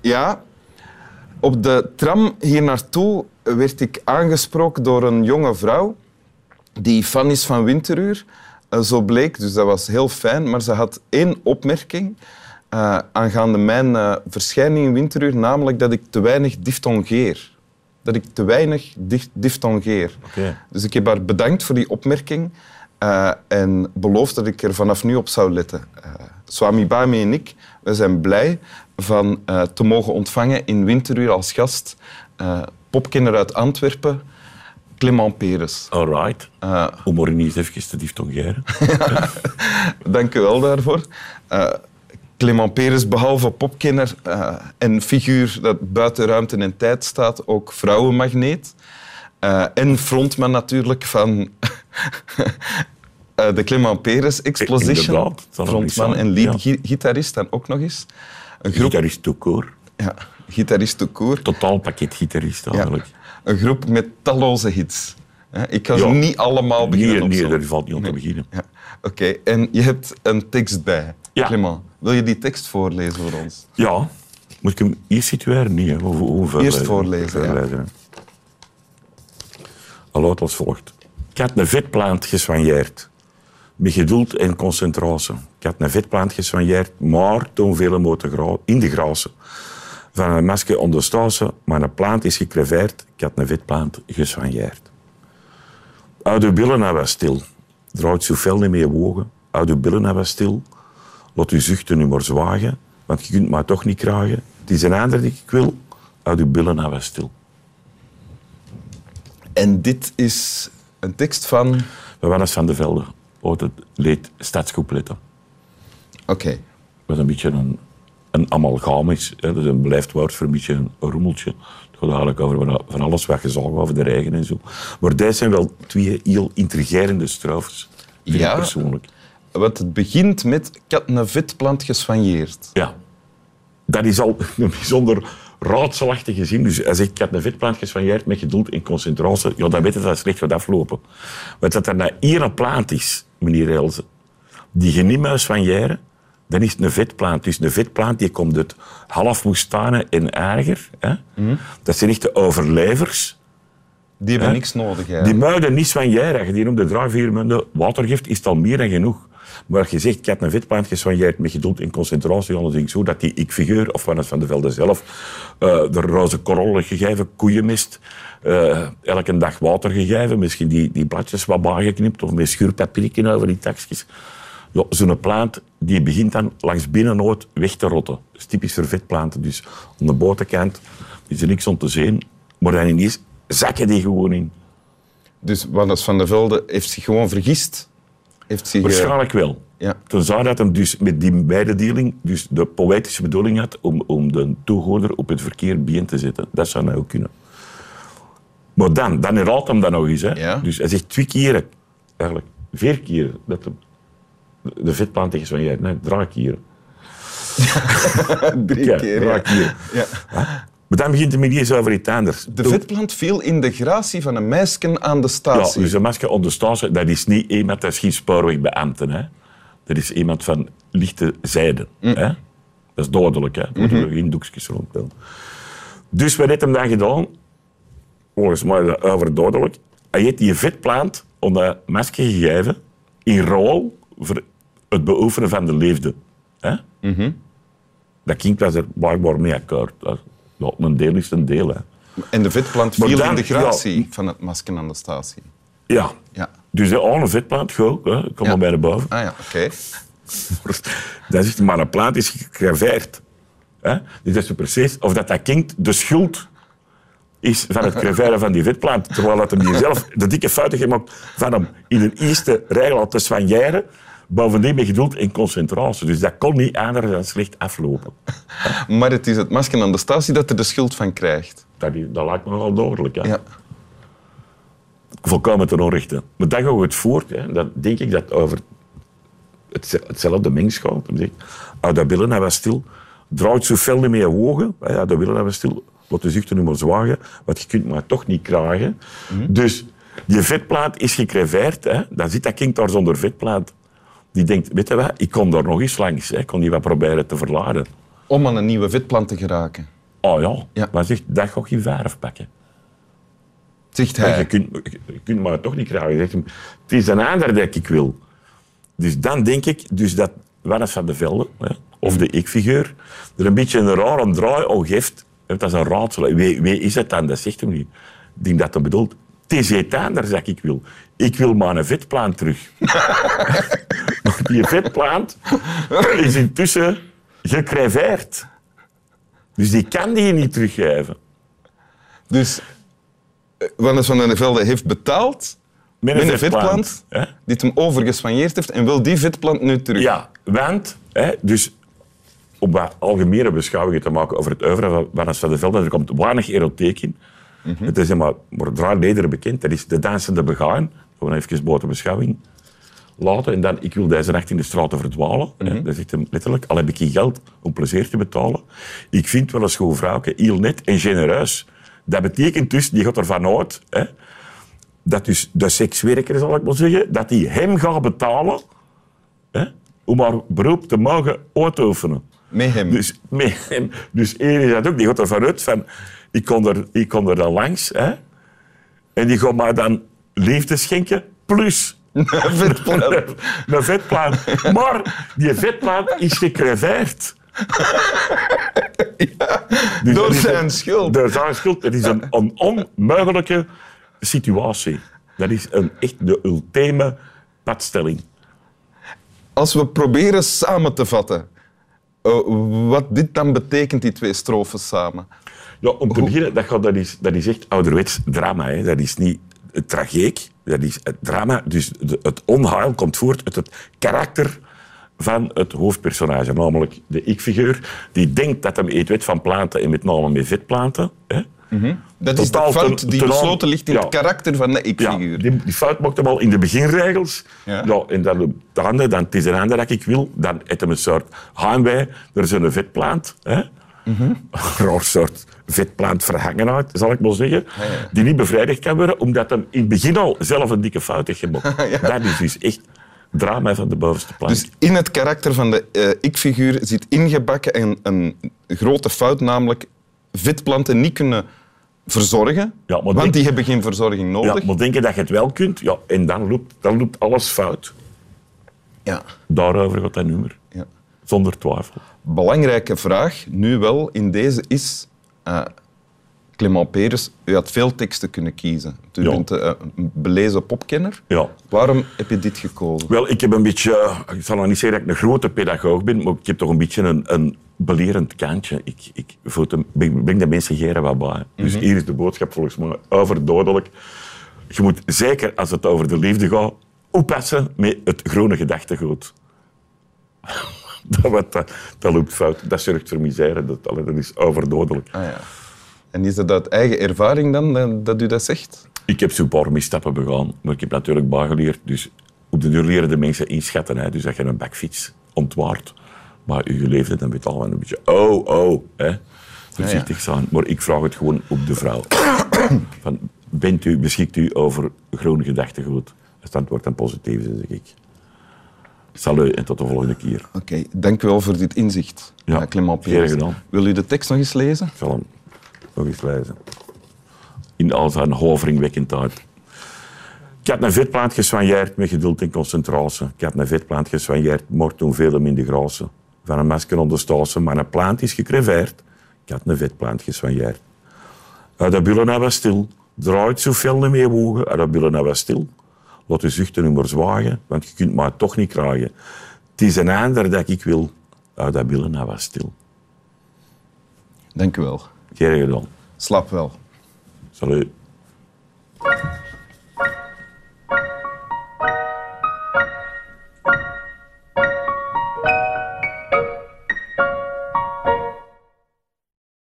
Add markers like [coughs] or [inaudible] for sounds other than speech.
Ja, op de tram hier naartoe werd ik aangesproken door een jonge vrouw die fan is van Winteruur. Uh, zo bleek, dus dat was heel fijn. Maar ze had één opmerking uh, aangaande mijn uh, verschijning in Winteruur, namelijk dat ik te weinig diftongeer. Dat ik te weinig dif diftongeer. Dus ik heb haar bedankt voor die opmerking en beloofd dat ik er vanaf nu op zou letten. Swami Bami en ik we zijn blij van te mogen ontvangen in Winteruur als gast popkenner uit Antwerpen, Clement Peres. All right. Uh, Om maar niet even te diftongeren. [laughs] Dank u wel daarvoor. Uh, Clement Peres, behalve popkenner uh, en figuur dat buiten ruimte en tijd staat, ook vrouwenmagneet. Uh, en frontman natuurlijk van [laughs] uh, de Clement Peres Exposition. Frontman en lead-gitarist dan ook nog eens. Een groep... Gitarist toekoor. Ja, gitarist toekoor. Totaal pakket gitarist eigenlijk. Ja. Een groep met talloze hits. Ik kan ze niet allemaal beginnen Nee, nee daar valt niet om te beginnen. Ja. Oké, en je hebt een tekst bij, ja. Clement. Wil je die tekst voorlezen voor ons? Ja. Moet ik hem eerst situeren? Nee, hoe, hoe Eerst voorlezen, ja. Al als volgt. Ik had een vetplant geswanjeerd. Met geduld en concentratie. Ik had een vetplant geswanjeerd, maar toen veel in de grazen. Van een masker onder maar een plant is gekreveerd. Ik had een vetplant geswanjeerd. Uit de billen naar was stil. Draait zoveel niet meer wogen. Uit de billen naar was stil. Laat uw zuchten nu maar zwagen, want je kunt mij toch niet kragen. Het is een ander die ik wil. Uit uw billen naar was stil. En dit is een tekst van... Johannes van de Velde. Het leed Stadscoupletten. Oké. Okay. Wat een beetje een, een amalgam is. Hè. Dus een blijft woord voor een beetje een rommeltje. Het gaat eigenlijk over van alles wat over de regen en zo. Maar deze zijn wel twee heel intrigerende strofes. Ja. persoonlijk. Want het begint met ik had een vetplant gesfanjeerd. Ja. Dat is al [laughs] een bijzonder raadselachtige zin. Dus als ik, ik had een vetplant gesfanjeerd met geduld en concentratie, ja, dan weet je dat het slecht gaat aflopen. Want dat er nou hier een plant is, meneer Elze, die niet meer soigneren, dan is het een vetplant. Dus een vetplant die komt uit half moestanen en erger. Hè? Mm. Dat zijn echt de overlevers. Die hebben niks nodig. Hè? Die muiden niet. Als je die om de draai vier maanden water geeft, is het al meer dan genoeg. Maar je zegt, ik heb een vetplant geswanjeerd met geduld en concentratie, dan denk ik zo dat die ik-figuur, of van de Velde zelf, uh, de roze korrel gegeven, koeienmist, uh, elke dag water gegeven, misschien die, die bladjes wat bijgeknipt, of met schuurpapierken over die takjes. Ja, Zo'n plant die begint dan langs binnennood weg te rotten. Dat is typisch voor vetplanten. Dus aan de buitenkant is er niks om te zien, maar dan ineens zakken die gewoon in. Dus Wannes van der Velde heeft zich gewoon vergist heeft zich, Waarschijnlijk wel. Ja. Tenzij dat hem dus met die mededeling dus de poëtische bedoeling had om, om de toehoorder op het verkeer bien te zetten. Dat zou nou ook kunnen. Maar dan, dan herhaalt hem dat nog eens. Hè. Ja. Dus hij zegt twee keren, eigenlijk vier keer, dat de, de tegen van jij, nee, drie keer. [laughs] Drie keer. Drie keer. Ja. Maar dan begint het met iets over iets anders. De vetplant viel in de gratie van een meisje aan de statie. Ja, dus een meisje aan de statie, dat is niet iemand, dat is geen spoorwegbeambte. Hè. Dat is iemand van lichte zijde. Mm. Hè. Dat is duidelijk. Hè. Daar moeten we geen doekjes rond Dus wat heeft hem dan gedaan? Volgens mij is dat overduidelijk. Hij heeft die vetplant om dat meisje gegeven in rol voor het beoefenen van de liefde. Hè? Mm Dat kind was er blijkbaar mee akkoord. Ja, een deel is een deel. Hè. En de vetplant viel dan, in de gratie van het masken aan de statie. Ja. ja. Dus de oh, een vetplant, goed, hè. kom maar bij de boven. Ah ja, oké. [laughs] dat is maar een plant is gegraveerd. Hè? Dus dat is precies of dat dat kind de schuld is van het graveren van die vetplant. Terwijl dat hem zelf de dikke fouten gemaakt van hem in een eerste regel te soigneren Bovendien met geduld en concentratie. Dus dat kon niet anders dan slecht aflopen. [laughs] Maar het is het masker aan de statie dat er de schuld van krijgt. Dat, dat lijkt me wel duidelijk. Ja. ja. Volkomen ten onrechte. Maar dan gaat het voort. Hè. Dat denk ik dat over hetzelfde mens gaat. Uit ah, dat billen hij was stil. Draait zo fel niet meer wogen. Ah, ja, dat willen hij was stil. Wat de zuchten nu maar zwagen. Want je kunt maar toch niet kragen. Mhm. Dus die vetplaat is gecreveerd. Hè. Dan zit dat kind daar zonder vetplaat die denkt, weet je wat, ik kom daar nog eens langs. Ik kon die wat proberen te verladen. Om aan een nieuwe vetplant te geraken. Oh ja, Ja. maar zegt, dat ga in verf pakken. Zegt Ja, je, hij. kunt, je kunt maar toch niet krijgen. Je zegt hem, het is een ander dat ik wil. Dus dan denk ik dus dat Wannes van de Velde, hè, of de ik-figuur, er een beetje een rare draai op geeft. Dat is een raadsel. Wie, wie is het dan? Dat zegt hem niet. Ik denk dat hij bedoelt, het is anders dat ik wil. Ik wil maar een vetplant terug. [laughs] Maar die vetplant is intussen gecreveerd. Dus die kan die niet teruggeven. Dus eh, Wannes van den Velde heeft betaald Met met een vetplant die het hem overgespanjeerd heeft en wil die vetplant nu terug. Ja, want, hè, dus om wat algemene beschouwingen te maken over het oeuvre van Wannes van de Velde, er komt weinig erotiek in. Het is maar, draai lederen bekend. Dat is de dansende begaan. Gewoon even buiten beschouwing laten. En dan, ik wil deze nacht in de straten verdwalen. hè. Dat zegt hem letterlijk. Al heb ik geen geld om plezier te betalen. Ik vind wel een schoon vrouwke heel net en genereus. Dat betekent dus, die gaat ervan uit, hè, dat dus de sekswerker, zal ik maar zeggen, dat die hem gaat betalen hè, om haar beroep te mogen uitoefenen. Met hem. Dus, met hem, dus één is dat ook, die gaat ervan uit van, ik kon er, ik kon er dan langs, hè, en die gaat mij dan liefde schenken, plus een vetplaan. [laughs] Maar die vetplaan is gecreveerd. [laughs] Dus Door zijn een- schuld. Door zijn schuld. Het is een, een [laughs] onmogelijke situatie. Dat is een, echt de ultieme padstelling. Als we proberen samen te vatten eh, wat dit dan betekent, die twee strofes samen. Ja, om te beginnen, dat, gaat, dat, is, dat is echt ouderwets drama. Hè. Dat is niet het tragiek, dat is het drama. Dus de- het onheil komt voort uit het karakter van het hoofdpersonage, namelijk de ik-figuur, die denkt dat hij eet weet van planten en met name met vetplanten. Hè. Dat is de fout die ten besloten ligt in ja. het karakter van de Ja, ik-figuur. die, die fout maakt hem al in de beginregels. Ja. Ja. en dan op de andere, dan het is een ander dat ik wil. Dan heeft hem een soort heimwee. Er is een vetplant. Hè? Mhm. Een [laughs] raar soort vetplant verhangenheid, zal ik maar zeggen. Die niet bevrijdigd kan worden, omdat hem in het begin al zelf een dikke fout heeft gemaakt. [laughs] Dat is dus echt drama van de bovenste plank. Dus in het karakter van de eh, ik-figuur zit ingebakken een, een grote fout, namelijk vetplanten niet kunnen verzorgen, Ja, maar want denk- die hebben geen verzorging ja, nodig. maar denken dat je het wel kunt, ja, en dan loopt, dan loopt alles fout. Ja. Daarover gaat dat nummer. Ja. Zonder twijfel. Belangrijke vraag, nu wel, in deze is... eh Clement Peres, u had veel teksten kunnen kiezen. U Ja. bent eh, een belezen popkenner. Ja. Waarom heb je dit gekozen? Wel, ik heb een beetje... eh, Ik zal nog niet zeggen dat ik een grote pedagoog ben, maar ik heb toch een beetje een, een belerend kantje. Ik, ik hem- breng breng de mensen hier wat bij. Dus hier is de boodschap volgens mij overdodelijk. Je moet, zeker als het over de liefde gaat, oppassen met het groene gedachtegoed. [laughs] dat, wat, dat, dat loopt fout. Dat zorgt voor misère. Dat, dat is overdodelijk. Ah, ja. En is dat uit eigen ervaring dan, dat, dat u dat zegt? Ik heb zo'n paar misstappen begaan, maar ik heb natuurlijk bijgeleerd. Dus op de duur leren de mensen inschatten. Hè. Dus dat je een bakfiets ontwaart, maar je leefde dan weet je al een beetje... Oh, oh, hè. Voorzichtig zijn. Maar ik vraag het gewoon op de vrouw. [coughs] Van, bent u, beschikt u over groen gedachtegoed? Het antwoord dan positief zeg ik... Salut en tot de volgende keer. Oké, dank u wel voor dit inzicht, Ja, eh, Clement. Wil u de tekst nog eens lezen? Ik zal hem nog eens lezen. In al zijn hoveringwekkendheid. Ik had een vetplant geswanjeerd met geduld en concentratie. Ik had een vetplant geswanjeerd, mocht toen veel in de grazen. Van een masker onder stozen, maar een plant is gecreveerd. Ik had een vetplant geswanjeerd. Uit de bullen was stil. Draait zoveel niet meer wogen. Uit de bullen was stil. Laat de zuchten nu maar zwagen, want je kunt mij toch niet krijgen. Het is een ander dat ik wil. Uit de bullen was stil. Dank u wel. Geen gedaan. Slap wel. Salut.